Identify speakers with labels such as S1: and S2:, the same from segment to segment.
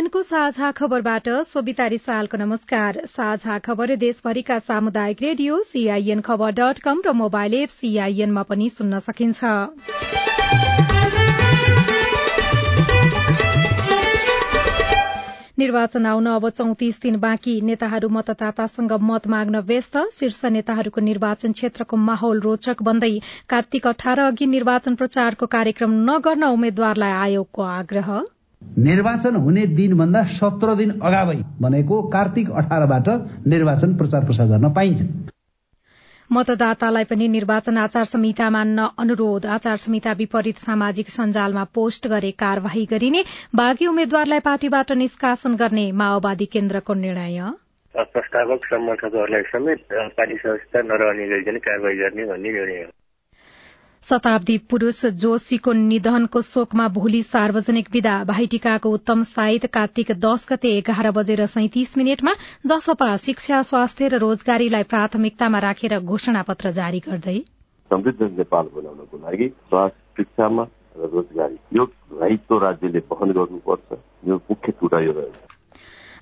S1: सीआईएनको साझा खबरबाट सोभिता रिसालको नमस्कार। साझा खबर देशभरिका सामुदायिक रेडियो सीआईएन खबर डट कम र मोबाइल एप सीआईएनमा पनि सुन्न सकिन्छ। निर्वाचन आउन अब चौतिस दिन बाँकी। नेताहरू मतदातासँग मत माग्न व्यस्त। शीर्ष नेताहरूको निर्वाचन क्षेत्रको माहौल रोचक बन्दै। कार्तिक अठार अघि निर्वाचन प्रचारको कार्यक्रम नगर्न उम्मेद्वारलाई आयोगको आग्रह।
S2: निर्वाचन हुने दिनभन्दा सत्र दिन अगावै भनेको कार्तिक अठारबाट निर्वाचन प्रचार प्रसार गर्न पाइन्छ।
S1: मतदातालाई पनि निर्वाचन आचार संहिता मान्न अनुरोध। आचार संहिता विपरीत सामाजिक सञ्जालमा पोस्ट गरे कार्यवाही गरिने बाँकी उम्मेद्वारलाई पार्टीबाट निष्कासन गर्ने माओवादी केन्द्रको निर्णय।
S3: प्रस्तावक समर्थकहरूलाई समेत पार्टी संस्था नरहने गरिकन कारवाही गर्ने भन्ने निर्णय हो।
S1: शताब्दी पुरूष जोशीको निधनको शोकमा भोलि सार्वजनिक विदा। भाइटिकाको उत्तम साइत कार्तिक दश गते एघार बजेर सैतिस मिनटमा जसपा शिक्षा स्वास्थ्य र रोजगारीलाई प्राथमिकतामा राखेर घोषणा पत्र जारी गर्दै।
S4: नेपाल बनाउनको लागि शिक्षामा र रोजगारी। यो राज्यले वहन गर्नुपर्छ। यो मुख्य कुरा यो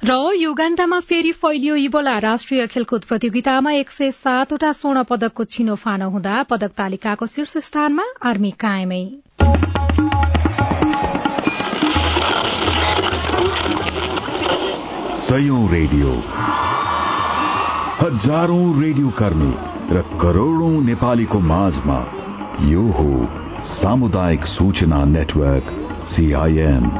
S1: र युगाण्डामा फेरि फैलियो इबोला राष्ट्रिय खेलकुद प्रतियोगितामा एक सय सातवटा स्वर्ण पदकको छिनोफानो हुँदा पदक तालिकाको शीर्ष स्थानमा आर्मी कायमै।
S5: रेडियो। हजारौं रेडियो कर्मी र करोड़ौं नेपालीको माझमा यो हो सामुदायिक सूचना नेटवर्क सीआईएन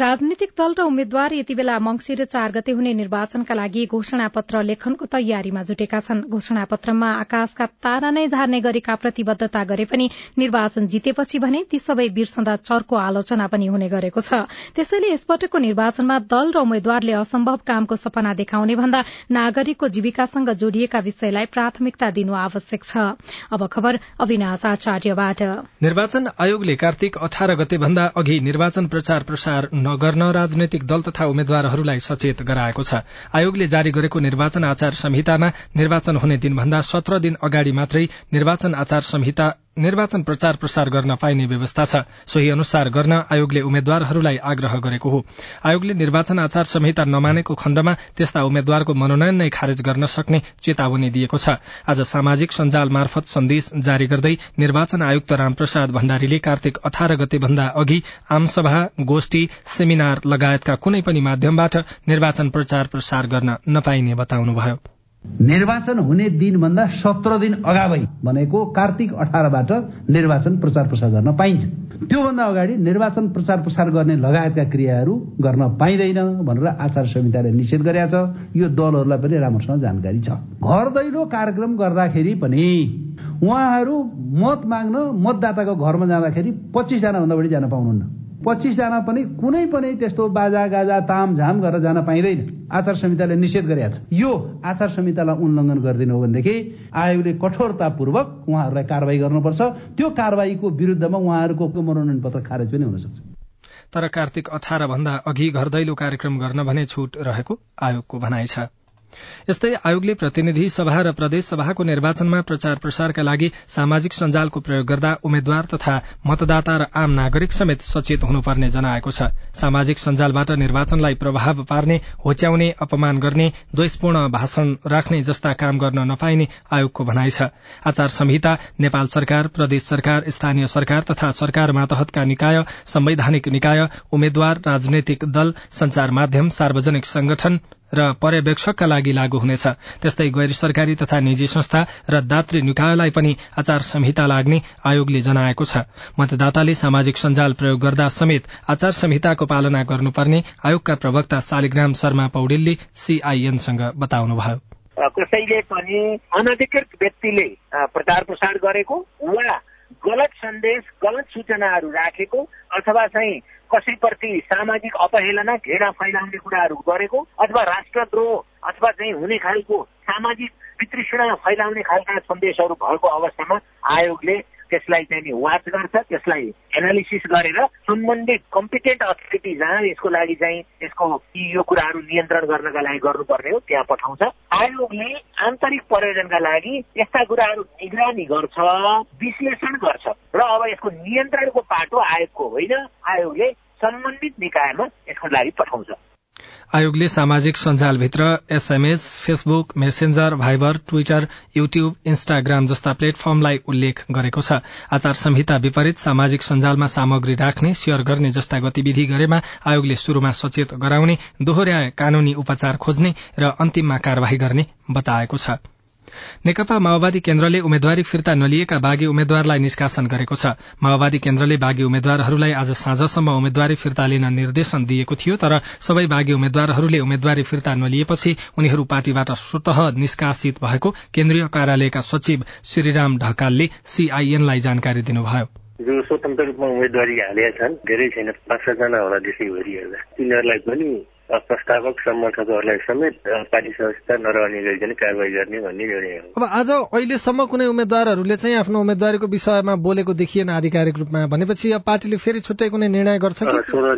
S1: राजनीतिक दल र उम्मेद्वार यति बेला मंगिर चार गते हुने निर्वाचनका लागि घोषणा पत्र लेखनको तयारीमा जुटेका छन्। घोषणा पत्रमा आकाशका तारा नै झार्ने गरेका प्रतिबद्धता गरे पनि निर्वाचन जितेपछि भने ती सबै बिर्सदा चर्को आलोचना पनि हुने गरेको छ। त्यसैले यसपटकको निर्वाचनमा दल र उम्मेद्वारले असम्भव कामको सपना देखाउने भन्दा नागरिकको जीविकासँग जोडिएका विषयलाई प्राथमिकता दिनु आवश्यक छ। अब खबर अविनाश आचार्यबाट।
S6: निर्वाचन आयोगले कार्तिक अठार गते भन्दा अघि निर्वाचन प्रचार प्रसार नगर्न राजनैतिक दल तथा उम्मेद्वारहरूलाई सचेत गराएको छ। आयोगले जारी गरेको निर्वाचन आचार संहितामा निर्वाचन हुने दिनभन्दा सत्र दिन अगाडि मात्रै निर्वाचन आचार संहिता निर्वाचन प्रचार प्रसार गर्न पाइने व्यवस्था छ। सोही अनुसार गर्न आयोगले उम्मेद्वारहरूलाई आग्रह गरेको हो। आयोगले निर्वाचन आचार संहिता नमानेको खण्डमा त्यस्ता उम्मेद्वारको मनोनयन नै खारेज गर्न सक्ने चेतावनी दिएको छ। आज सामाजिक सञ्जाल मार्फत सन्देश जारी गर्दै निर्वाचन आयुक्त रामप्रसाद भण्डारीले कार्तिक अठार गते भन्दा अघि आमसभा गोष्ठी सेमिनार लगायतका कुनै पनि माध्यमबाट निर्वाचन प्रचार प्रसार गर्न नपाइने बताउनुभयो।
S2: निर्वाचन हुने दिनभन्दा सत्र दिन अगावै भनेको कार्तिक अठारबाट निर्वाचन प्रचार प्रसार गर्न पाइन्छ। त्योभन्दा अगाडि निर्वाचन प्रचार प्रसार गर्ने लगायतका क्रियाहरू गर्न पाइँदैन भनेर आचार संहिताले निषेध गरेका छ। यो दलहरूलाई पनि राम्रोसँग जानकारी छ। घर दैलो कार्यक्रम गर्दाखेरि पनि उहाँहरू मत माग्न मतदाताको घरमा जाँदाखेरि पच्चिसजना भन्दा बढी जान पाउनुहुन्न। पच्चिसजना पनि कुनै पनि त्यस्तो बाजा गाजा तामझाम गरेर जान पाइँदैन। आचार संहिताले निषेध गरेका छ यो आचार संहितालाई उल्लङ्घन गरिदिनु हो भनेदेखि आयोगले कठोरतापूर्वक उहाँहरूलाई कारवाही गर्नुपर्छ। त्यो कारवाहीको विरुद्धमा उहाँहरूको मनोनयन पत्र खारेज पनि हुन सक्छ
S6: तर कार्तिक अठार भन्दा अघि घर दैलो कार्यक्रम गर्न भने छूट रहेको आयोगको भनाइ छ। यस्तै आयोगले प्रतिनिधि सभा र प्रदेश सभाको निर्वाचनमा प्रचार प्रसारका लागि सामाजिक सञ्जालको प्रयोग गर्दा उम्मेद्वार तथा मतदाता र आम नागरिक समेत सचेत हुनुपर्ने जनाएको छ। सामाजिक सञ्जालबाट निर्वाचनलाई प्रभाव पार्ने होच्याउने अपमान गर्ने द्वेषपूर्ण भाषण राख्ने जस्ता काम गर्न नपाइने आयोगको भनाइ छ। आचार संहिता नेपाल सरकार प्रदेश सरकार स्थानीय सरकार तथा सरकार मातहतका निकाय संवैधानिक निकाय उम्मेद्वार राजनैतिक दल संचार माध्यम सार्वजनिक संगठन र पर्यवेक्षकका लागि लागू हुनेछ। त्यस्तै गैर सरकारी तथा निजी संस्था र दात्री निकायलाई पनि आचार संहिता लाग्ने आयोगले जनाएको छ। मतदाताले सामाजिक सञ्जाल प्रयोग गर्दा समेत आचार संहिताको पालना गर्नुपर्ने आयोगका प्रवक्ता शालिग्राम शर्मा पौडेलले सीआईएनसँग बताउनुभयो।
S7: कसैले पनि अनधिकृत व्यक्तिले प्रचार प्रसार गरेको वा गलत सन्देश गलत सूचनाहरू राखेको अथवा चाहिँ कसैप्रति सामाजिक अपहेलना घृणा फैलाउने कुराहरू गरेको अथवा राष्ट्रद्रोह अथवा चाहिँ हुने खालको सामाजिक वितृष्णा फैलाउने खालका सन्देशहरू भएको अवस्थामा आयोगले त्यसलाई चाहिँ वाच गर्छ त्यसलाई एनालिसिस गरेर सम्बन्धित कम्पिटेन्ट अथोरिटी जहाँ यसको लागि चाहिँ यसको यो कुराहरू नियन्त्रण गर्नका लागि गर्नुपर्ने हो त्यहाँ पठाउँछ। आयोगले आन्तरिक प्रयोजनका लागि यस्ता कुराहरू निगरानी गर्छ विश्लेषण गर्छ। र अब यसको नियन्त्रणको पाटो आयोगको होइन आयोगले सम्बन्धित निकायमा यसको लागि पठाउँछ।
S6: आयोगले सामाजिक सञ्जालभित्र SMS Facebook Messenger Viber Twitter YouTube Instagram जस्ता प्लेटफर्मलाई उल्लेख गरेको छ। आचार संहिता विपरीत सामाजिक सञ्जालमा सामग्री राख्ने शेयर गर्ने जस्ता गतिविधि गरेमा आयोगले शुरूमा सचेत गराउने दोहोर्याए कानूनी उपचार खोज्ने र अन्तिममा कार्यवाही गर्ने बताएको छ। नेकपा माओवादी केन्द्रले उम्मेद्वारी फिर्ता नलिएका बागी उम्मेद्वारलाई निष्कासन गरेको छ। माओवादी केन्द्रले बागी उम्मेद्वारहरूलाई आज साँझसम्म उम्मेद्वारी फिर्ता लिन निर्देशन दिएको थियो तर सबै बागी उम्मेद्वारहरूले उम्मेद्वारी फिर्ता नलिएपछि उनीहरू पार्टीबाट स्वत निष्कासित भएको केन्द्रीय कार्यालयका सचिव श्रीराम ढकालले सीआईएनलाई जानकारी दिनुभयो।
S3: जो स्वतन्त्र रूपमा उम्मेदवारी हालेका छन् धेरै छैन पाँच सातजना होला देशैभरि हेर्दा तिनीहरूलाई पनि प्रस्तावक समर्थकहरूलाई समेत पार्टी सदस्यता नरहने गरिकन कारवाही गर्ने भन्ने निर्णय हो।
S6: अब आज अहिलेसम्म कुनै उम्मेद्वारहरूले चाहिँ आफ्नो उम्मेद्वारीको विषयमा बोलेको देखिएन आधिकारिक रूपमा भनेपछि अब पार्टीले फेरि छुट्टै कुनै निर्णय गर्छ
S3: कि?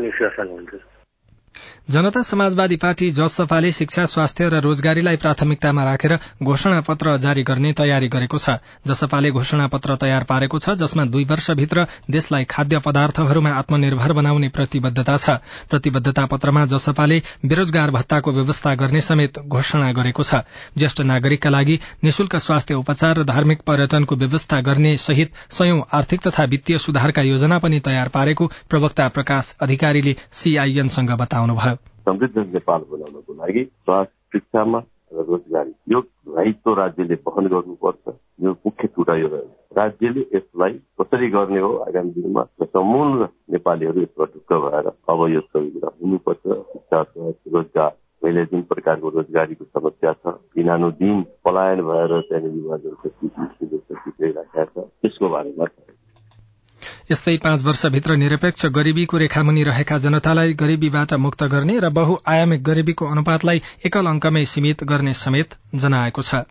S3: निष्कासन हुन्छ।
S6: जनता समाजवादी पार्टी जसपाले शिक्षा स्वास्थ्य र रोजगारीलाई प्राथमिकतामा राखेर घोषणा पत्र जारी गर्ने तयारी गरेको छ। जसपाले घोषणा पत्र तयार पारेको छ जसमा दुई वर्षभित्र देशलाई खाद्य पदार्थहरूमा आत्मनिर्भर बनाउने प्रतिबद्धता छ। प्रतिबद्धता पत्रमा जसपाले बेरोजगार भत्ताको व्यवस्था गर्ने समेत घोषणा गरेको छ। ज्येष्ठ नागरिकका लागि निशुल्क स्वास्थ्य उपचार र धार्मिक पर्यटनको व्यवस्था गर्ने सहित सयौं आर्थिक तथा वित्तीय सुधारका योजना पनि तयार पारेको प्रवक्ता प्रकाश अधिकारीले सीआईएनसँग बताउनुभयो
S4: समृद्ध नेपाल बनाउनको लागि स्वास्थ्य शिक्षामा र रोजगारी यो दायित्व राज्यले वहन गर्नुपर्छ। यो मुख्य कुरा यो राज्यले यसलाई कसरी गर्ने हो आगामी दिनमा सम्पूर्ण नेपालीहरू यसबाट ढुक्क भएर अब यो सबै कुरा हुनुपर्छ। शिक्षा रोजगार अहिले जुन प्रकारको रोजगारीको समस्या छ दिन पलायन भएर त्यहाँनिर युवाजनको राखेका छ त्यसको बारेमा
S6: यस्तै पाँच वर्षभित्र निरपेक्ष गरीबीको रेखामुनि रहेका जनतालाई गरीबीबाट मुक्त गर्ने र बहुआयामिक गरीबीको अनुपातलाई एकल अंकमै सीमित गर्ने समेत जनाएको छ।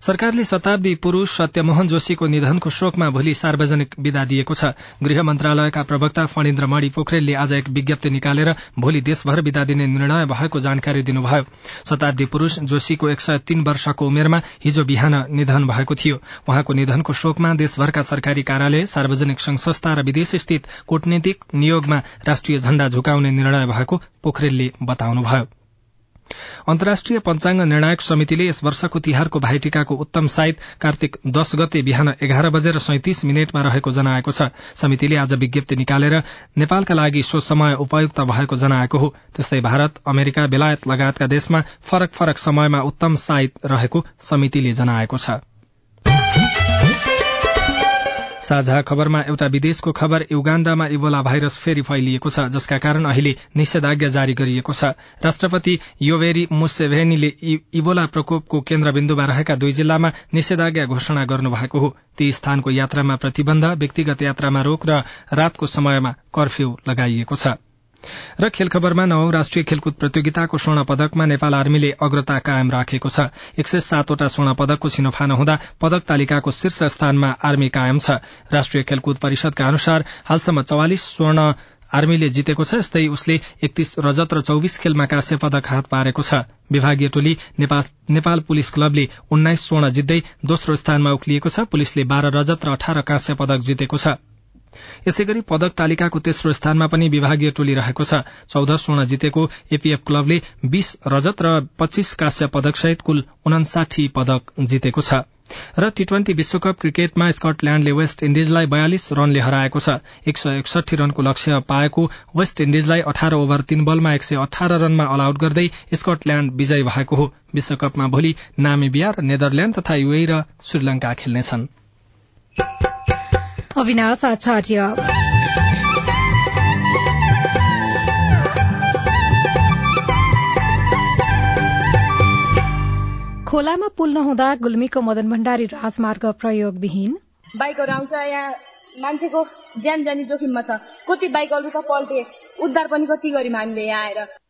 S6: सरकारले शताब्दी पुरूष सत्यमोहन जोशीको निधनको शोकमा भोलि सार्वजनिक विदा दिएको छ। गृह मन्त्रालयका प्रवक्ता फणिन्द्र मणि पोखरेलले आज एक विज्ञप्ति निकालेर भोलि देशभर विदा दिने निर्णय भएको जानकारी दिनुभयो। शताब्दी पुरूष जोशीको एक सय तीन वर्षको उमेरमा हिजो बिहान निधन भएको थियो। उहाँको निधनको शोकमा देशभरका सरकारी कार्यालय सार्वजनिक संघ संस्था र विदेश स्थित कूटनीतिक नियोगमा राष्ट्रिय झण्डा झुकाउने निर्णय भएको पोखरेलले बताउनुभयो। अन्तर्राष्ट्रिय पञ्चाङ्ग निर्णायक समितिले यस वर्षको तिहारको भाइटिकाको उत्तम साइत कार्तिक दश गते बिहान एघार बजेर सैतिस मिनटमा रहेको जनाएको छ। समितिले आज विज्ञप्ति निकालेर नेपालका लागि सो समय उपयुक्त भएको जनाएको हो। त्यस्तै भारत अमेरिका बेलायत लगायतका देशमा फरक फरक समयमा उत्तम साइत रहेको समितिले जनाएको छ। साझा खबरमा एउटा विदेशको खबर युगाण्डामा इबोला भाइरस फेरि फैलिएको छ जसका कारण अहिले निषेधाज्ञा जारी गरिएको छ। राष्ट्रपति योवेरी मुसेभेनीले इबोला प्रकोपको केन्द्रबिन्दुमा रहेका दुई जिल्लामा निषेधाज्ञा घोषणा गर्नुभएको हो। ती स्थानको यात्रामा प्रतिबन्ध व्यक्तिगत यात्रामा रोक र रातको समयमा कर्फ्यू लगाइएको छ। र खेल खबरमा नवौं राष्ट्रिय खेलकुद प्रतियोगिताको स्वर्ण पदकमा नेपाल आर्मीले अग्रता कायम राखेको छ। एक सय सातवटा स्वर्ण पदकको छिनोफानो हुँदा पदक तालिकाको शीर्ष स्थानमा आर्मी कायम छ। राष्ट्रिय खेलकुद परिषदका अनुसार हालसम्म चौवालिस स्वर्ण आर्मीले जितेको छ यस्तै उसले एकतीस रजत र चौविस खेलमा काँस्य पदक हात पारेको छ। विभागीय टोली नेपाल पुलिस क्लबले उन्नाइस स्वर्ण जित्दै दोस्रो स्थानमा उक्लिएको छ। पुलिसले बाह्र रजत र अठार काँस्य पदक जितेको छ। यसै गरी पदक तालिकाको तेस्रो स्थानमा पनि विभागीय टोली रहेको छ। चौध स्वर्ण जितेको एपीएफ क्लबले बीस रजत र पच्चीस काश्य पदक सहित कुल उनासाठी पदक जितेको छ। र टी ट्वेन्टी विश्वकप क्रिकेटमा स्कटल्याण्डले वेस्ट इण्डिजलाई बयालिस रनले हराएको छ। एक सय एकसठी रनको लक्ष्य पाएको वेस्ट इण्डिजलाई अठार ओभर तीन बलमा एक सय अठार रनमा अल आउट गर्दै स्कटल्याण्ड विजयी भएको हो। विश्वकपमा भोलि नामिबिया र नेदरल्याण्ड तथा युए र श्रीलंका खेल्नेछन्।
S1: खोलामा पुल नहुँदा गुल्मीको मदन भण्डारी राजमार्ग प्रयोगविहीन।
S8: बाइकहरू आउँछ यहाँ मान्छेको ज्यान जानी जोखिममा छ। कति बाइकहरू त पल्टे उद्धार पनि कति गर्यौँ हामीले यहाँ आएर।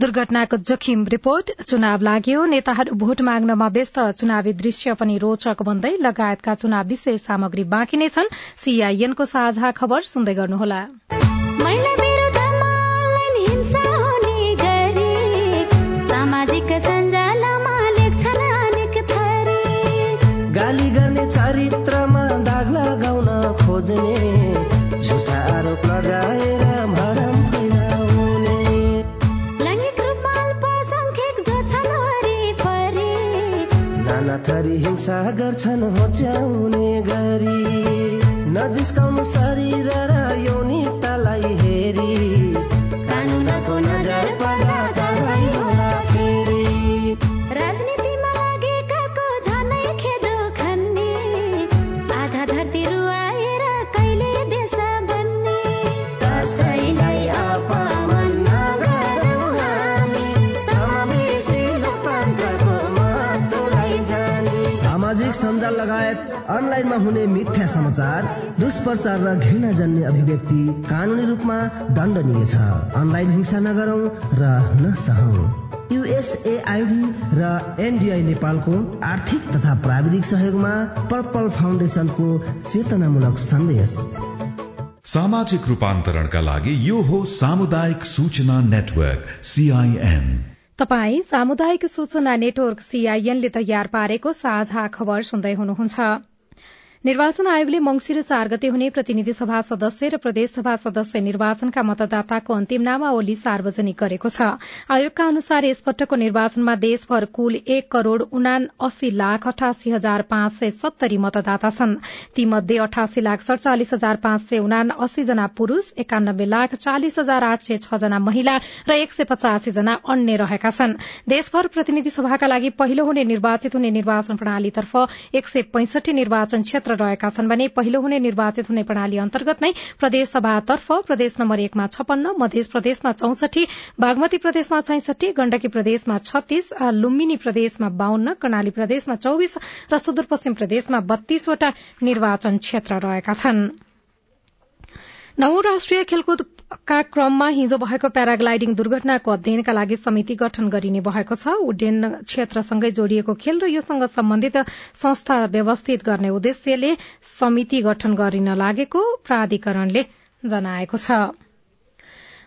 S1: दुर्घटनाको जोखिम रिपोर्ट। चुनाव लाग्यो। नेताहरू भोट माग्नमा व्यस्त। चुनावी दृश्य पनि रोचक बन्दै लगायतका चुनाव विशेष सामग्री बाँकी नै छन्। सीआईएनको साझा खबर सुन्दै गर्नुहोला।
S9: सामाजिक हिंसा गर्छन् होच्याउने गरी नजिस्काउनु शरीर र
S10: अनलाइनमा हुने मिथ्या समाचार दुष्प्रचार र घृणा जन्ने अभिव्यक्ति कानूनी रूपमा दण्डनीय छ। अनलाइन हिंसा नगरौं र नसहौं युएसएआईडी र एनडिआई नेपालको आर्थिक तथा प्राविधिक सहयोगमा पर्पल फाउन्डेसनको चेतनामूलक सन्देश।
S5: सामाजिक रूपान्तरणका लागि यो हो सामुदायिक सूचना नेटवर्क सीआईएन।
S1: तपाई सामुदायिक सूचना नेटवर्क सीआईएनले तयार पारेको साझा खबर सुन्दै हुनुहुन्छ। निर्वाचन आयोगले मंगिर चार गते हुने प्रतिनिधि सभा सदस्य र प्रदेशसभा सदस्य निर्वाचनका मतदाताको अन्तिम नामावली सार्वजनिक गरेको छ। आयोगका अनुसार यसपटकको निर्वाचनमा देशभर कुल एक करोड़ उना अस्सी लाख अठासी हजार पाँच सय सत्तरी मतदाता छन्। तीमध्ये अठासी लाख सड़चालिस हजार पाँच सय उना अस्सी जना पुरूष एकानब्बे लाख चालिस हजार आठ सय छ जना महिला र एक सय पचासी जना अन्य रहेका छन्। देशभर प्रतिनिधि सभाका लागि पहिलो हुने निर्वाचित हुने निर्वाचन प्रणालीतर्फ एक सय पैंसठी निर्वाचन क्षेत्र क्षेत्र रहेका छन् भने पहिलो हुने निर्वाचित हुने प्रणाली अन्तर्गत नै प्रदेशसभातर्फ प्रदेश नम्बर एकमा छपन्न मध्य प्रदेशमा चौसठी बागमती प्रदेशमा छैसठी गण्डकी प्रदेशमा छत्तीस लुम्बिनी प्रदेशमा बाहन्न कर्णाली प्रदेशमा चौविस र सुदूरपश्चिम प्रदेशमा बत्तीसवटा निर्वाचन क्षेत्र रहेका छनृ। नौ राष्ट्रिय खेलकुदका क्रममा हिजो भएको प्याराग्लाइडिङ दुर्घटनाको अध्ययनका लागि समिति गठन गरिने भएको छ। उड्डयन क्षेत्रसँगै जोडिएको खेल र योसँग सम्बन्धित संस्था व्यवस्थित गर्ने उद्देश्यले समिति गठन गरिन लागेको प्राधिकरणले जनाएको छ।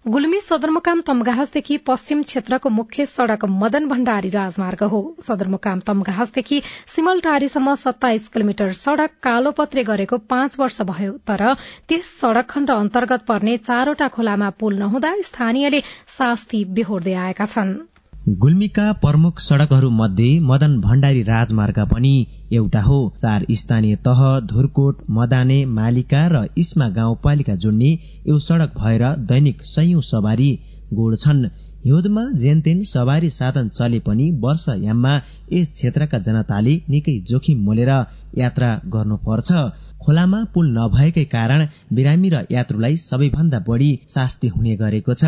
S1: गुल्मी सदरमुकाम तमघासदेखि पश्चिम क्षेत्रको मुख्य सड़क मदन भण्डारी राजमार्ग हो। सदरमुकाम तमघासदेखि सिमलटारीसम्म सत्ताइस किलोमिटर सड़क कालोपत्रे गरेको पाँच वर्ष भयो। तर त्यस सड़क खण्ड अन्तर्गत पर्ने चारवटा खोलामा पुल नहुँदा स्थानीयले शास्ति बेहोर्दै आएका छनृ।
S11: गुल्मीका प्रमुख सड़कहरू मध्ये मदन भण्डारी राजमार्ग पनि एउटा हो। चार स्थानीय तह धुरकोट मदाने मालिका र इस्मा गाउँपालिका जोड्ने यो सड़क भएर दैनिक सयौं सवारी गोड्छन् हिउँदमा जेनतेन सवारी साधन चले पनि वर्षयाममा यस क्षेत्रका जनताले निकै जोखिम मोलेर यात्रा गर्नुपर्छ। खोलामा पुल नभएकै कारण बिरामी र यात्रुलाई सबैभन्दा बढ़ी शास्ति हुने गरेको छ।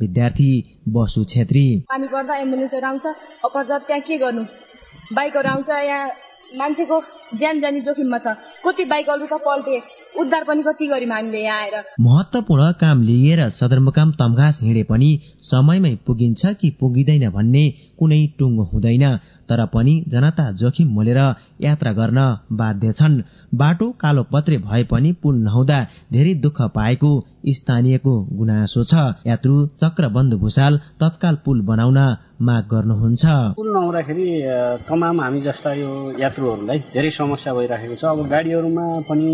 S11: विद्यार्थी बसु छेत्री।
S8: पानी पर्दा एम्बुलेन्सहरू आउँछ। अपरजात त्यहाँ के गर्नु? बाइकहरू आउँछ। यहाँ मान्छेको ज्यान जानी जोखिममा छ। कति बाइकहरू त पल्टे। उद्धार पनि कति गर्यौँ हामीले यहाँ आएर।
S11: महत्वपूर्ण काम लिएर सदरमुकाम तमघास हिँडे पनि समयमै पुगिन्छ कि पुगिँदैन भन्ने कुनै टुङ्गो हुँदैन। तर पनि जनता जोखिम मोलेर यात्रा गर्न बाध्य छन्। बाटो कालो पत्रे भए पनि पुल नहुँदा धेरै दुःख पाएको स्थानीयको गुनासो छ। यात्रु चक्रबन्धु भूषाल तत्काल पुल बनाउन माग गर्नुहुन्छ।
S12: पुल नहुँदाखेरि तमाम हामी जस्ता यो यात्रुहरूलाई धेरै समस्या भइरहेको छ। अब गाडीहरूमा पनि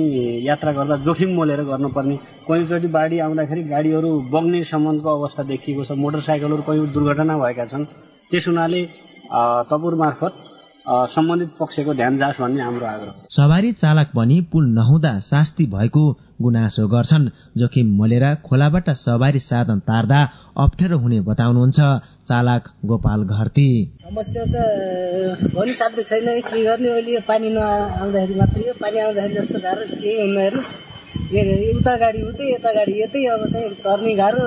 S12: यात्रा गर्दा जोखिम मोलेर गर्नुपर्ने। कयौँचोटि बाढी आउँदाखेरि गाडीहरू बग्ने सम्बन्धको अवस्था देखिएको छ। मोटरसाइकलहरू कयौँ दुर्घटना भएका छन्। त्यस हुनाले तपुर मार्फत सम्बन्धित पक्षको ध्यान जाओस् भन्ने हाम्रो आग्रह
S11: सवारी चालक पनि पुल नहुँदा शास्ति भएको गुनासो गर्छन्। जोखिम मोलेर खोलाबाट सवारी साधन तार्दा अप्ठ्यारो हुने बताउनुहुन्छ चालक गोपाल घरती।
S13: समस्या त भनि साध्य छैन। के गर्ने अहिले? पानी नआउँदाखेरि मात्रै पानी आउँदाखेरि जस्तो गाह्रो केही हुँदैन। उता गाडी उतै यता गाडी यतै अब चाहिँ तर्ने गाह्रो।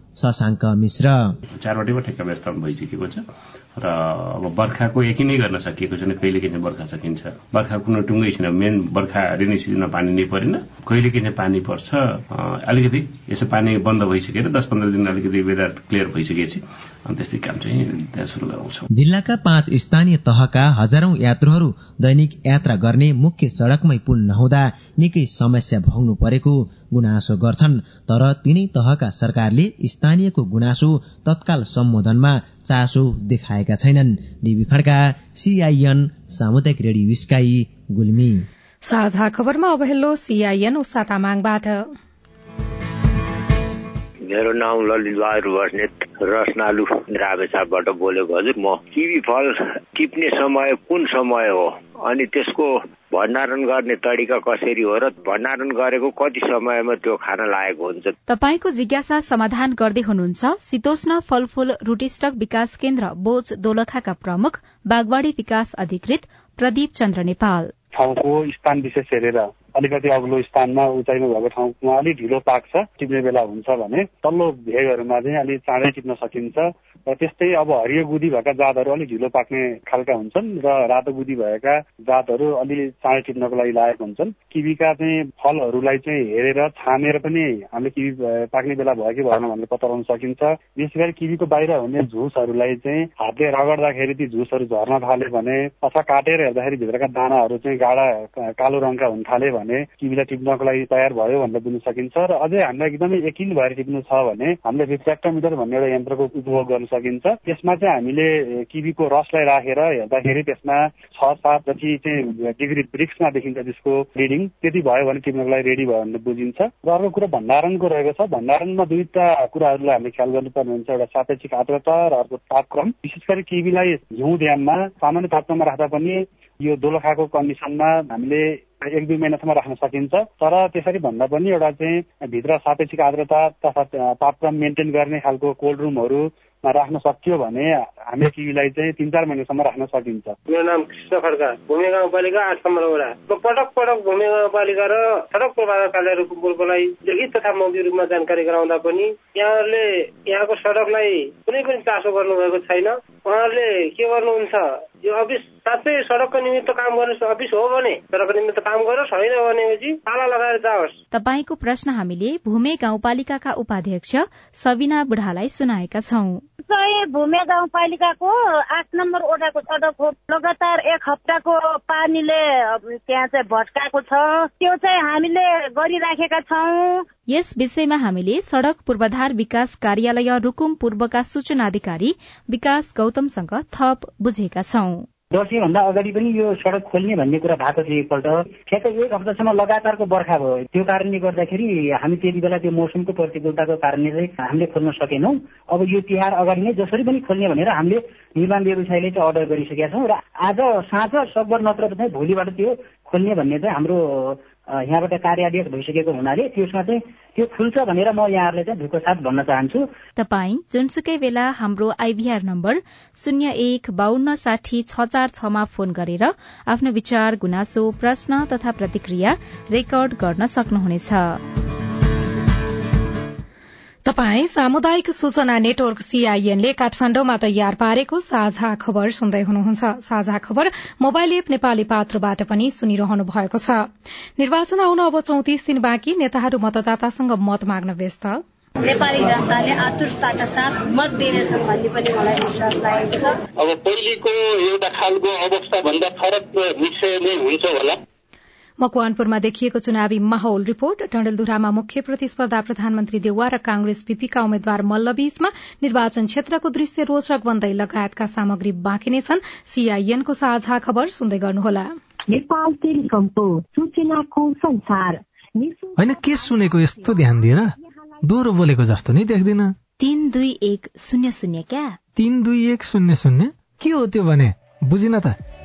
S11: शशाङ्क मिश्र।
S14: चारवटैमा ठेक्का व्यवस्थापन भइसकेको छ। र अब बर्खाको यकिनै गर्न सकिएको छैन कहिले किन बर्खा सकिन्छ? बर्खा कुनै टुङ्गै छैन मेन बर्खा रेनी सिजनमा पानी नै परेन। कहिले किन पानी पर्छ? अलिकति यसो पानी बन्द भइसकेर दस पन्ध्र दिन अलिकति बेला क्लियर भइसकेपछि अनि त्यसपछि काम चाहिँ त्यहाँ सुरु गराउँछौँ
S11: जिल्लाका पाँच स्थानीय तहका हजारौं यात्रुहरू दैनिक यात्रा गर्ने मुख्य सड़कमै पुल नहुँदा निकै समस्या भोग्नु परेको गुनासो गर्छन्। तर तीनै तहका सरकारले स्थानीयको गुनासो तत्काल सम्बोधनमा चासो देखाएका छैनन्। डिबी खड्का सीआईएन सामुदायिक रेडियो स्काई गुल्मी।
S1: साझा खबरमा अब हेलो सीआईएन तामाङबाट।
S15: मेरो नाम ललित बहादुर बस्नेत रसनालु रामेछापबाट बोलेको हजुर म किवी फल टिप्ने समय कुन समय हो? अनि त्यसको भण्डारण गर्ने तरिका कसरी हो? र भण्डारण गरेको कति समयमा त्यो खान लागेको हुन्छ?
S16: तपाईँको जिज्ञासा समाधान गर्दै हुनुहुन्छ शीतोष्ण फलफूल रुटिस्टक विकास केन्द्र बोझ दोलखाका प्रमुख बागवाड़ी विकास अधिकृत प्रदीप चन्द्र नेपाल।
S17: ठाउँको स्थान विशेष हेरेर अलिकति अग्लो स्थानमा उचाइमा भएको ठाउँमा अलिक ढिलो पाक्छ टिप्ने बेला हुन्छ भने तल्लो भेगहरूमा चाहिँ अलिक चाँडै टिप्न सकिन्छ र त्यस्तै अब हरियो गुदी भएका जातहरू अलिक ढिलो पाक्ने खालका हुन्छन् र रातो गुदी भएका जातहरू अलि चाँडै टिप्नको लागि लागेको हुन्छन्। किवीका चाहिँ फलहरूलाई चाहिँ हेरेर छानेर पनि हामीले किवी पाक्ने बेला भयो कि भएन भनेर पत्ता लगाउन सकिन्छ। विशेष गरी किवीको बाहिर हुने झुसहरूलाई चाहिँ हातले रगड्दाखेरि ती झुसहरू झर्न थाल्यो भने अथवा काटेर हेर्दाखेरि भित्रका दानाहरू चाहिँ गाडा कालो रङका हुन थाल्यो भने किवीलाई टिप्नको लागि तयार भयो भनेर बुझ्न सकिन्छ र अझै हामीलाई एकदमै यकिन भएर टिप्नु छ भने हामीले रिफ्रेक्टोमिटर भन्ने एउटा यन्त्रको उपयोग गर्न सकिन्छ। त्यसमा चाहिँ हामीले किवीको रसलाई राखेर हेर्दाखेरि त्यसमा छ सात जति चाहिँ डिग्री ब्रिक्समा देखिन्छ त्यसको रिडिङ। त्यति भयो भने टिप्नको लागि रेडी भयो भने बुझिन्छ। र अर्को कुरा भण्डारणको रहेको छ। भण्डारणमा दुईवटा कुराहरूलाई हामीले ख्याल गर्नुपर्ने हुन्छ। एउटा सापेक्षिक आर्द्रता र अर्को तापक्रम। विशेष गरी किवीलाई हिउँ ड्याममा सामान्य तापक्रममा राख्दा पनि यो दोलखाको कन्डिसनमा हामीले एक दुई महिनासम्म राख्न सकिन्छ। तर त्यसरी भन्दा पनि एउटा चाहिँ भित्र सापेक्षिक आर्द्रता तथा तापक्रम मेन्टेन गर्ने खालको कोल्ड रुमहरू राख्न सकियो भने हामीले टिभीलाई चाहिँ तिन चार महिनासम्म राख्न सकिन्छ।
S18: मेरो नाम कृष्ण खड्का। भूमि गाउँपालिका आठ नम्बर वडा। म पटक पटक भूमि गाउँपालिका र सडक पूर्वाधार कार्यालयको बोलकोलाई लिखित तथा मौखिक रूपमा जानकारी गराउँदा पनि यहाँहरूले यहाँको सडकलाई कुनै पनि चासो गर्नुभएको छैन। उहाँहरूले के गर्नुहुन्छ? यो अफिस साँच्चै सडकको निमित्त काम गर्ने अफिस हो भने सडकको निमित्त काम गरोस् होइन भनेपछि ताला लगाएर जाओस्
S16: तपाईँको प्रश्न हामीले भूमे गाउँपालिकाका उपाध्यक्ष सबिना बुढालाई सुनाएका छौं।
S19: भूमे गाउँपालिकाको आठ नम्बर ओडाको सडक हो। लगातार एक हप्ताको पानीले त्यहाँ चाहिँ भट्काएको छ। त्यो चाहिँ हामीले गरिराखेका छौँ।
S16: यस विषयमा हामीले सड़क पूर्वाधार विकास कार्यालय रूकुम पूर्वका सूचना अधिकारी विकास गौतमसँग थप बुझेका छौं।
S20: दसैँभन्दा अगाडि पनि यो सडक खोल्ने भन्ने कुरा भएको थियो एकपल्ट। ठ्याक्कै एक हप्तासम्म लगातारको बर्खा भयो। त्यो कारणले गर्दाखेरि हामी त्यति बेला त्यो मौसमको प्रतिकूलताको कारणले चाहिँ हामीले खोल्न सकेनौँ। अब यो तिहार अगाडि नै जसरी पनि खोल्ने भनेर हामीले निर्माण व्यवसायले चाहिँ अर्डर गरिसकेका छौँ। र आज साँझ सकभर नत्र चाहिँ भोलिबाट त्यो खोल्ने भन्ने चाहिँ हाम्रो यहाँबाट कार्यादेश भइसकेको हुनाले त्यसमा चाहिँ त्यो खुल्छ भनेर म यहाँहरूलाई चाहिँ ढुको साथ भन्न चाहन्छु।
S16: तपाई जुनसुकै बेला हाम्रो आइभीआर नम्बर शून्य एक बान्न साठी छ चार छमा फोन गरेर आफ्नो विचार गुनासो प्रश्न तथा प्रतिक्रिया रेकर्ड गर्न सक्नुहुनेछ।
S1: तपाई सामुदायिक सूचना नेटवर्क सीआईएनले काठमाण्डुमा तयार पारेको साझा खबर सुन्दै हुनुहुन्छ। साझा खबर मोबाइल एप नेपाली पात्रबाट पनि सुनिरहनु भएको छ। निर्वाचन आउन अब चौतिस दिन बाँकी। नेताहरू मतदातासँग मत माग्न व्यस्त।
S21: नेपाली जनताले आतुरताका साथ मत दिनेछन् भन्ने पनि मलाई विश्वास लागेको छ।
S22: अब पहिलेको एउटा खालको अवस्था भन्दा फरक विषय नै हुन्छ होला।
S1: मकवानपुरमा देखिएको चुनावी माहौल रिपोर्ट। डण्डेलधुरामा मुख्य प्रतिस्पर्धा प्रधानमन्त्री देउवा र कांग्रेस पीपीका उम्मेद्वार मल्लबीचमा निर्वाचन क्षेत्रको दृश्य रोचक बन्दै लगायतका सामग्री बाँकी नै छन्। सीआईएनको साझा खबर सुन्दै गर्नुहोला।
S23: नेपाल टेलिकमको सूचनाको संसार।
S22: होइन के सुनेको यस्तो ध्यान दिएर दोहोरो बोलेको जस्तो नै देख्दिन।
S16: तीन दुई एक शून्य शून्य क्या?
S22: तीन दुई एक शून्य शून्य? के हो त्यो भने? बुझिन त।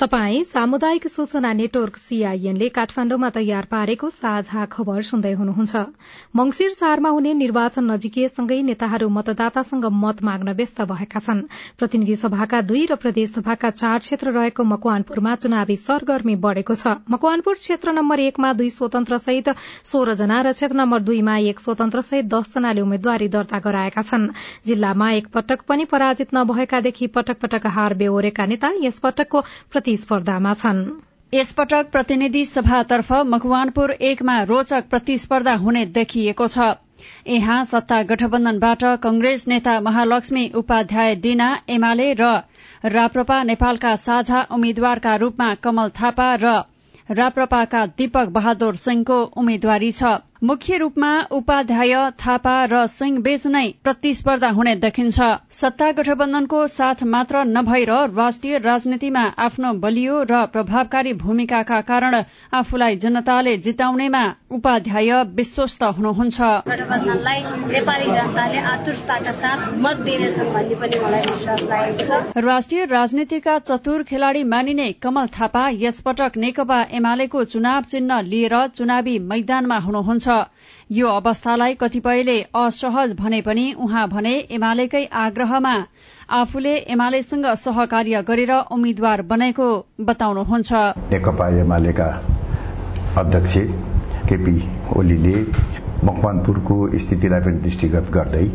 S1: तपाई सामुदायिक सूचना नेटवर्क सीआईएनले काठमाण्डुमा तयार पारेको साझा खबर सुन्दै हुनुहुन्छ। मंगिर चारमा हुने निर्वाचन नजिकिएसँगै नेताहरू मतदातासँग मत माग्न व्यस्त भएका छन्। प्रतिनिधि सभाका दुई र प्रदेश सभाका चार क्षेत्र रहेको मकवानपुरमा चुनावी सरगर्मी बढ़ेको छ। मकवानपुर क्षेत्र नम्बर एकमा दुई स्वतन्त्र सहित सोह्र जना र क्षेत्र नम्बर दुईमा एक स्वतन्त्र सहित दसजनाले उम्मेद्वारी दर्ता गराएका छन्। जिल्लामा एक पटक पनि पराजित नभएकादेखि पटक पटक हार बेहोरेका नेता यस पटकको प्रतिस्पर्धामा छन्।
S24: यसपटक प्रतिनिधि सभातर्फ मकवानपुर एकमा रोचक प्रतिस्पर्धा हुने देखिएको छ। यहाँ सत्ता गठबन्धनबाट कंग्रेस नेता महालक्ष्मी उपाध्याय डिना एमाले र राप्रपा नेपालका साझा उम्मेद्वारका रूपमा कमल थापा र राप्रपाका दीपक बहादुर सिंहको उम्मेद्वारी छ। मुख्य रूपमा उपाध्याय थापा र सिंह बीच नै प्रतिस्पर्धा हुने देखिन्छ। सत्ता गठबन्धनको साथ मात्र नभएर राष्ट्रिय राजनीतिमा आफ्नो बलियो र प्रभावकारी भूमिकाका कारण आफूलाई जनताले जिताउनेमा उपाध्याय विश्वस्त हुनुहुन्छ।
S21: गठबन्धनलाई नेपाली जनताले आतुरताका साथ मत दिनेछन् भन्ने पनि मलाई विश्वास लागेको छ।
S24: राष्ट्रिय राजनीतिका चतुर खेलाड़ी मानिने कमल थापा यसपटक नेकपा एमालेको चुनाव चिन्ह लिएर चुनावी मैदानमा हुनुहुन्छ। यो अवस्थालाई कतिपयले असहज भने पनि उहाँ भने एमालेकै आग्रहमा आफूले एमालेसँग सहकार्य गरेर उम्मेद्वार बनेको बताउनुहुन्छ।
S25: नेकपा एमालेका अध्यक्ष केपी ओलीले मकवानपुरको स्थितिलाई पनि दृष्टिगत गर्दै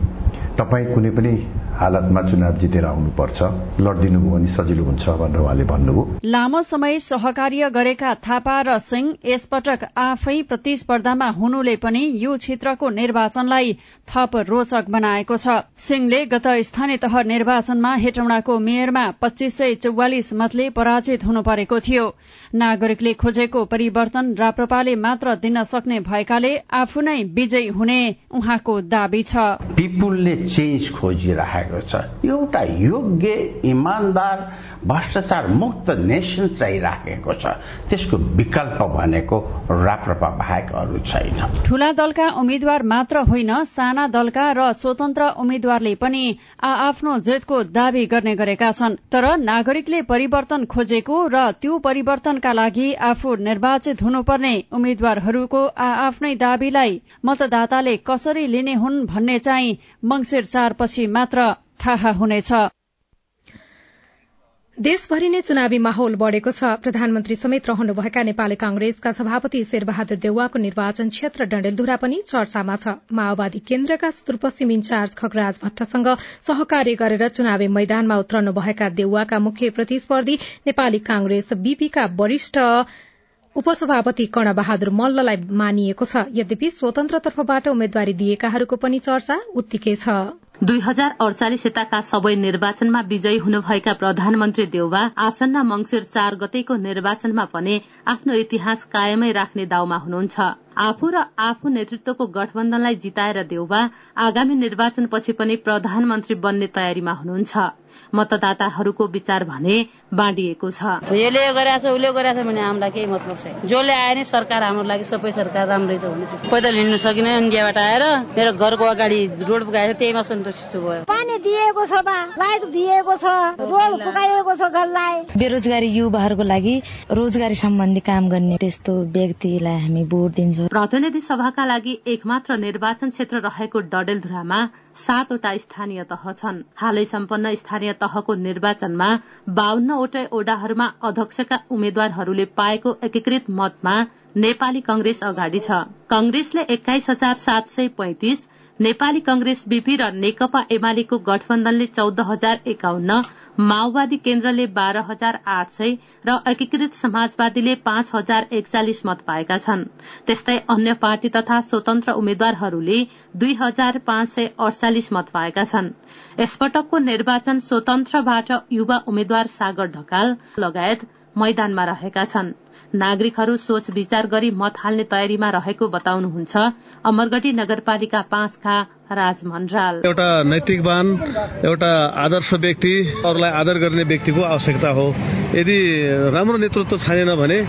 S25: तपाईँ कुनै पनि हालतमा चुनाव जितेर आउनुपर्छ। लडिदिनु भयो भने सजिलो हुन्छ भनेर उहाँले भन्नुभयो।
S24: लामो समय सहकार्य गरेका थापा र सिंह यसपटक आफै प्रतिस्पर्धामा हुनुले पनि यो क्षेत्रको निर्वाचनलाई थप रोचक बनाएको छ। सिंहले गत स्थानीय तह निर्वाचनमा हेटौँडाको मेयरमा पच्चीस सय चौवालिस मतले पराजित हुनु परेको थियो। नागरिकले खोजेको परिवर्तन राप्रपाले मात्र दिन सक्ने भएकाले आफू नै विजयी हुने उहाँको दावी छ।
S26: पिपुलले चेन्ज खोजिरहेको छ। एउटा योग्य इमान्दार भ्रष्टाचार मुक्त नेसन चाहिराखेको छ। त्यसको विकल्प भनेको राप्रपा बाहेक अरू छैन।
S24: ठूला दलका उम्मेद्वार मात्र होइन साना दलका र स्वतन्त्र उम्मेद्वारले पनि आ आफ्नो जितको दावी गर्ने गरेका छन्। तर नागरिकले परिवर्तन खोजेको र त्यो परिवर्तनका लागि आफू निर्वाचित हुनुपर्ने उम्मेद्वारहरूको आ आफ्नै दावीलाई मतदाताले कसरी लिने हुन् भन्ने चाहिँ मंगिर चारपछि मात्र थाहा हुनेछ।
S1: देशभरि नै चुनावी माहौल बढ़ेको छ। प्रधानमन्त्री समेत रहनुभएका नेपाली कांग्रेसका सभापति शेरबहादुर देउवाको निर्वाचन क्षेत्र डण्डेलधुरा पनि चर्चामा छ। माओवादी केन्द्रका सुदूरपश्चिम इन्चार्ज खगराज भट्टसँग सहकार्य गरेर चुनावी मैदानमा उत्रनुभएका देउवाका मुख्य प्रतिस्पर्धी नेपाली कांग्रेस बीपीका वरिष्ठ उपसभापति कर्ण बहादुर मल्ललाई मानिएको छ। यद्यपि स्वतन्त्र तर्फबाट उम्मेद्वारी दिएकाहरूको पनि चर्चा उत्तिकै छ।
S27: दुई हजार अडचालिस यताका सबै निर्वाचनमा विजयी हुनुभएका प्रधानमन्त्री देउवा आसन्न मंगिर चार गतेको निर्वाचनमा भने आफ्नो इतिहास कायमै राख्ने दाउमा हुनुहुन्छ। आफू र आफू नेतृत्वको गठबन्धनलाई जिताएर देउवा आगामी निर्वाचनपछि पनि प्रधानमन्त्री बन्ने तयारीमा हुनुहुन्छ। मतदाताहरूको विचार भने बाँडिएको छ।
S28: यसले गरेछ उसले गरेछ भने हामीलाई केही मतलब छैन। जसले आए नि सरकार हाम्रो लागि सबै सरकार राम्रै छ भने पैदल हिँड्नु सकिनँ इन्डियाबाट आएर मेरो घरको अगाडि रोड पुगाएर त्यहीमा सन्तुष्ट छु भयो।
S21: पानी दिएको छ बा लाइट दिएको छ रोड पुगाइएको छ घरलाई।
S29: बेरोजगारी युवाहरूको लागि रोजगारी सम्बन्धी काम गर्ने त्यस्तो व्यक्तिलाई हामी भोट दिन्छौँ।
S27: प्रतिनिधि सभाका लागि एकमात्र निर्वाचन क्षेत्र रहेको डडेलधुरामा सातवटा स्थानीय तह छन्। हालै सम्पन्न स्थानीय तहको निर्वाचनमा बाहन्नवटै ओडाहरूमा अध्यक्षका उम्मेद्वारहरूले पाएको एकीकृत मतमा नेपाली कंग्रेस अगाडि छ। कंग्रेसले एक्काइस हजार सात सय पैंतिस नेपाली कंग्रेस बीपी र नेकपा एमालेको गठबन्धनले चौध हजार एकाउन्न माओवादी केन्द्रले बाह्र हजार आठ सय र एकीकृत समाजवादीले पाँच हजार एकचालिस मत पाएका छन्। त्यस्तै अन्य पार्टी तथा स्वतन्त्र उम्मेद्वारहरूले दुई हजार पाँच सय अडचालिस मत पाएका छन्। यसपटकको निर्वाचन स्वतन्त्रबाट युवा उम्मेद्वार सागर ढकाल लगायत मैदानमा रहेका छन्। नागरिकहरू सोच विचार गरी मत हाल्ने तयारीमा रहेको बताउनुहुन्छ। अमरगढ़ी नगरपालिका पाँचका राज मन्राल
S30: एउटा नैतिकवान एउटा आदर्श व्यक्ति अरूलाई आदर गर्ने व्यक्तिको आवश्यकता हो। यदि राम्रो नेतृत्व छैन भने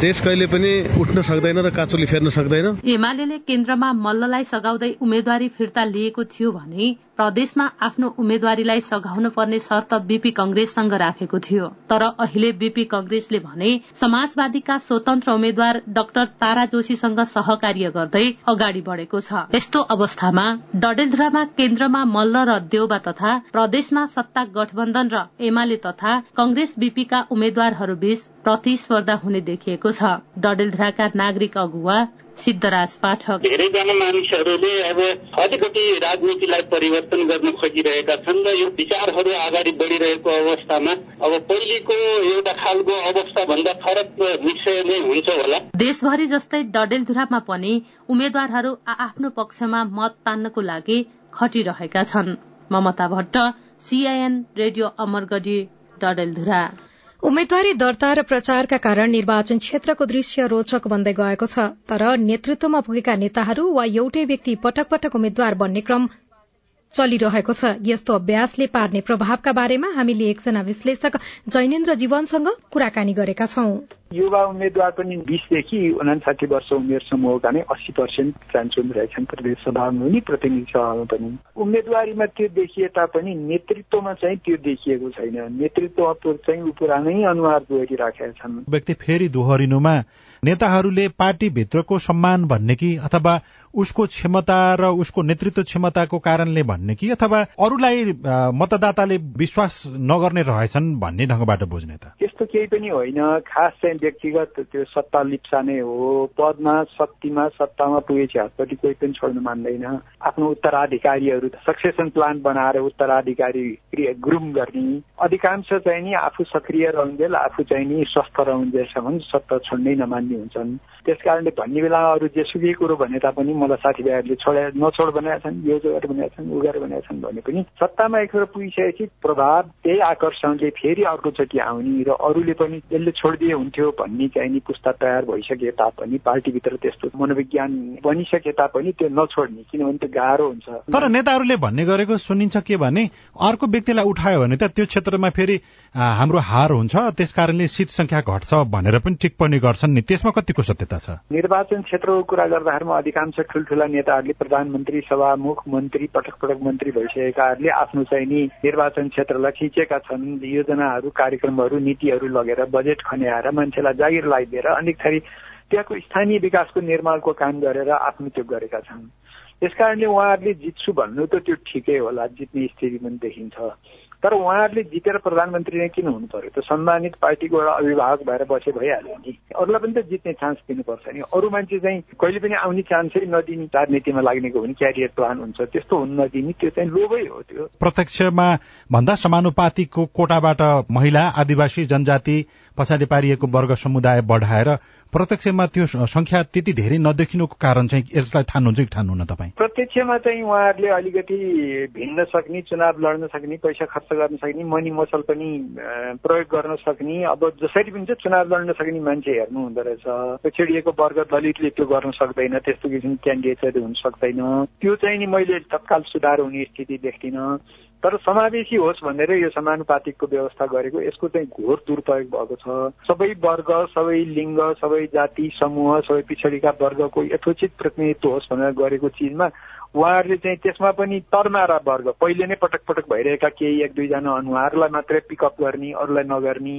S30: देश कहिले पनि उठ्न सक्दैन र काँचुली फेर्न सक्दैन।
S27: एमाले केन्द्रमा मल्ललाई सघाउँदै उम्मेद्वारी फिर्ता लिएको थियो भने प्रदेशमा आफ्नो उम्मेद्वारीलाई सघाउन पर्ने शर्त बीपी कंग्रेससँग राखेको थियो। तर अहिले बीपी कंग्रेसले भने समाजवादीका स्वतन्त्र उम्मेद्वार डाक्टर तारा जोशीसँग सहकार्य गर्दै अगाडि बढ़ेको छ। यस्तो अवस्थामा डडेलधुरामा केन्द्रमा मल्ल र देउबा तथा प्रदेशमा सत्ता गठबन्धन र एमाले तथा कंग्रेस बीपीका उम्मेद्वारहरूबीच प्रतिस्पर्धा हुने देखिएको छ। डडेलधुराका नागरिक अगुवा सिद्धराज पाठक।
S31: धेरैजना मानिसहरूले अब अलिकति राजनीतिलाई परिवर्तन गर्न खोजिरहेका छन् र यो विचारहरू अगाडि बढ़िरहेको अवस्थामा अब पहिलेको एउटा खालको अवस्था भन्दा फरक निश्चय नै हुन्छ होला।
S27: देशभरि जस्तै डडेलधुरामा पनि उम्मेद्वारहरू आफ्नो पक्षमा मत तान्नको लागि खटिरहेका छन्। Mamata Bhatt CIN radio Amargadhi Dadeldhura.
S1: उम्मेद्वारी दर्ता र प्रचारका कारण निर्वाचन क्षेत्रको दृश्य रोचक बन्दै गएको छ तर नेतृत्वमा पुगेका नेताहरू वा एउटै व्यक्ति पटक पटक उम्मेद्वार बन्ने क्रम चलिरहेको छ। यस्तो अभ्यासले पार्ने प्रभावका बारेमा हामीले एकजना विश्लेषक जैनेन्द्र जीवनसँग कुराकानी गरेका छौं।
S32: युवा उम्मेद्वार पनि बिसदेखि उनासाठी वर्ष उमेर समूहका नै अस्सी पर्सेन्ट चान्सुन रहेछन् प्रदेश सभामा पनि प्रतिनिधि सभामा पनि। उम्मेद्वारीमा त्यो देखिए तापनि नेतृत्वमा चाहिँ त्यो देखिएको छैन। नेतृत्व चाहिँ पुरानै अनुहार दोहोरिराखेका छन्।
S33: व्यक्ति फेरि दोहोरिनुमा नेताहरूले पार्टीभित्रको सम्मान भन्ने कि अथवा उसको क्षमता र उसको नेतृत्व क्षमताको कारणले भन्ने कि अथवा अरूलाई मतदाताले विश्वास नगर्ने रहेछन् भन्ने ढङ्गबाट बुझ्ने त?
S32: त्यस्तो केही पनि होइन। खास चाहिँ व्यक्तिगत त्यो सत्ता लिप्सा नै हो। पदमा शक्तिमा सत्तामा पुगेपछि हातपट्टि कोही पनि छोड्नु मान्दैन। आफ्नो उत्तराधिकारीहरू सक्सेसन प्लान बनाएर उत्तराधिकारी ग्रुम गर्ने। अधिकांश चाहिँ नि आफू सक्रिय रहन्जेल आफू चाहिँ नि स्वस्थ रहन्जेलसम्म सत्ता छोड्नै नमान्ने हुन्छन्। त्यस कारणले भन्ने बेला अरू जेसुकै कुरो भने तापनि मलाई साथीभाइहरूले छोडे नछोड भनेका छन् यो जो भनेका छन् उ भनेका छन् भने पनि सत्तामा एकखेर पुगिसकेपछि प्रभाव त्यही आकर्षणले फेरि अर्कोचोटि आउने र अरूले पनि यसले छोडिदिए हुन्थ्यो भन्ने चाहिँ नि पुस्ता तयार भइसके तापनि पार्टीभित्र त्यस्तो मनोविज्ञान बनिसके तापनि त्यो नछोड्ने किनभने त्यो गाह्रो हुन्छ।
S33: तर नेताहरूले भन्ने गरेको सुनिन्छ के भने अर्को व्यक्तिलाई उठायो भने त त्यो क्षेत्रमा फेरि हाम्रो हार हुन्छ त्यस कारणले सिट संख्या घट्छ भनेर पनि टिप्पणी गर्छन् नि। त्यसमा कतिको सत्यता छ?
S32: निर्वाचन क्षेत्रको कुरा गर्दाखेरिमा अधिकांश ठुल्ठुला नेताहरूले प्रधानमन्त्री सभामुख मन्त्री पटक पटक मन्त्री भइसकेकाहरूले आफ्नो चाहिँ नि निर्वाचन क्षेत्रलाई खिचेका छन्। योजनाहरू कार्यक्रमहरू नीतिहरू लगेर बजेट खन्याएर मान्छेलाई जागिर लगाइदिएर अनेक थरी त्यहाँको स्थानीय विकासको निर्माणको काम गरेर आफ्नो त्यो गरेका छन्। त्यस कारणले उहाँहरूले जित्छु भन्नु त त्यो ठिकै होला जित्ने स्थिति पनि देखिन्छ। तर उहाँहरूले जितेर प्रधानमन्त्री नै किन हुनु पर्यो। त सम्मानित पार्टीको एउटा अभिभावक भएर बसे भइहाल्यो नि। अरूलाई पनि त जित्ने चान्स दिनुपर्छ नि। अरू मान्छे चाहिँ कहिले पनि आउने चान्सै नदिने राजनीतिमा लाग्नेको हो भने क्यारियर प्लान हुन्छ। त्यस्तो हुन नदिने त्यो चाहिँ लोभै हो त्यो।
S33: प्रत्यक्षमा भन्दा समानुपातिको कोटाबाट महिला आदिवासी जनजाति पछाडि पारिएको वर्ग समुदाय बढाएर प्रत्यक्षमा त्यो संख्या त्यति धेरै नदेखिनुको कारण चाहिँ यसलाई ठान्नुहुन्छ कि ठान्नुहुन्न तपाईँ?
S32: प्रत्यक्षमा चाहिँ उहाँहरूले अलिकति भिन्न सक्ने चुनाव लड्न सक्ने पैसा खर्च गर्न सक्ने मनी मसल पनि प्रयोग गर्न सक्ने अब जसरी पनि चाहिँ चुनाव लड्न सक्ने मान्छे हेर्नु हुँदो रहेछ। पिछडिएको वर्ग दलितले त्यो गर्न सक्दैन त्यस्तो किसिमको क्यान्डिडेटहरू हुन सक्दैन। त्यो चाहिँ नि मैले तत्काल सुधार हुने स्थिति देख्दिनँ। तर समावेशी होस् भनेर यो समानुपातिकको व्यवस्था गरेको यसको चाहिँ घोर दुरुपयोग भएको छ। सबै वर्ग सबै लिङ्ग सबै जाति समूह सबै पिछडिका वर्गको यथोचित प्रतिनिधित्व होस् भनेर गरेको चिजमा उहाँहरूले चाहिँ त्यसमा पनि तरमारा वर्ग पहिले नै पटक पटक भइरहेका केही एक दुईजना अनुहारलाई मात्रै पिकअप गर्ने अरूलाई नगर्ने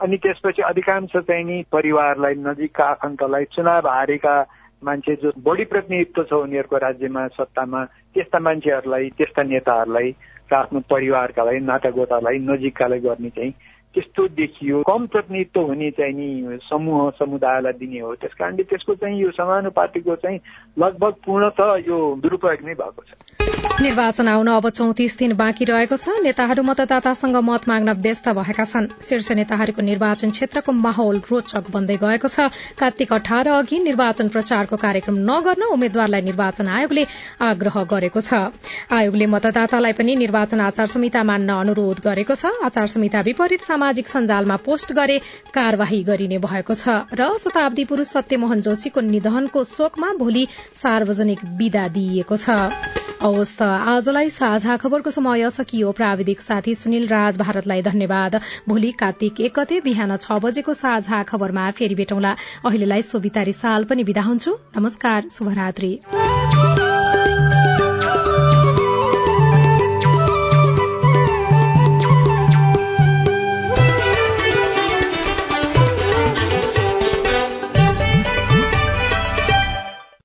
S32: अनि त्यसपछि अधिकांश चाहिँ नि परिवारलाई नजिकका आफन्तलाई चुनाव हारेका मान्छे जो बढी प्रतिनिधित्व छ उनीहरूको राज्यमा सत्तामा त्यस्ता मान्छेहरूलाई त्यस्ता नेताहरूलाई र आफ्नो परिवारकालाई नातागोतालाई नजिककालाई गर्ने चाहिँ त्यस्तो देखियो। कम प्रतिनिधित्व हुने चाहिँ नि समूह समुदायलाई दिने हो। त्यस कारणले त्यसको चाहिँ यो समानुपातिको चाहिँ लगभग पूर्णत यो दुरुपयोग नै भएको छ।
S1: निर्वाचन आउन अब चौतिस दिन बाँकी रहेको छ। नेताहरू मतदातासँग मत माग्न व्यस्त भएका छन्। शीर्ष नेताहरूको निर्वाचन क्षेत्रको माहौल रोचक बन्दै गएको छ। कार्तिक अठार अघि निर्वाचन प्रचारको कार्यक्रम नगर्न उम्मेद्वारलाई निर्वाचन आयोगले आग्रह गरेको छ। आयोगले मतदातालाई पनि निर्वाचन आचार संहिता मान्न अनुरोध गरेको छ। आचार संहिता विपरीत सामाजिक सञ्जालमा पोस्ट गरे कार्यवाही गरिने भएको छ र शताब्दी पुरूष सत्यमोहन जोशीको निधनको शोकमा भोलि सार्वजनिक विदा दिइएको छ। हवस् आजलाई साझा खबरको समय सकियो। प्राविधिक साथी सुनिल राज भारतलाई धन्यवाद। भोलि कार्तिक एक गते बिहान छ बजेको साझा खबरमा फेरि भेटौँला। अहिलेलाई सोभितारी साल पनि विदा हुन्छु। नमस्कार शुभरात्री।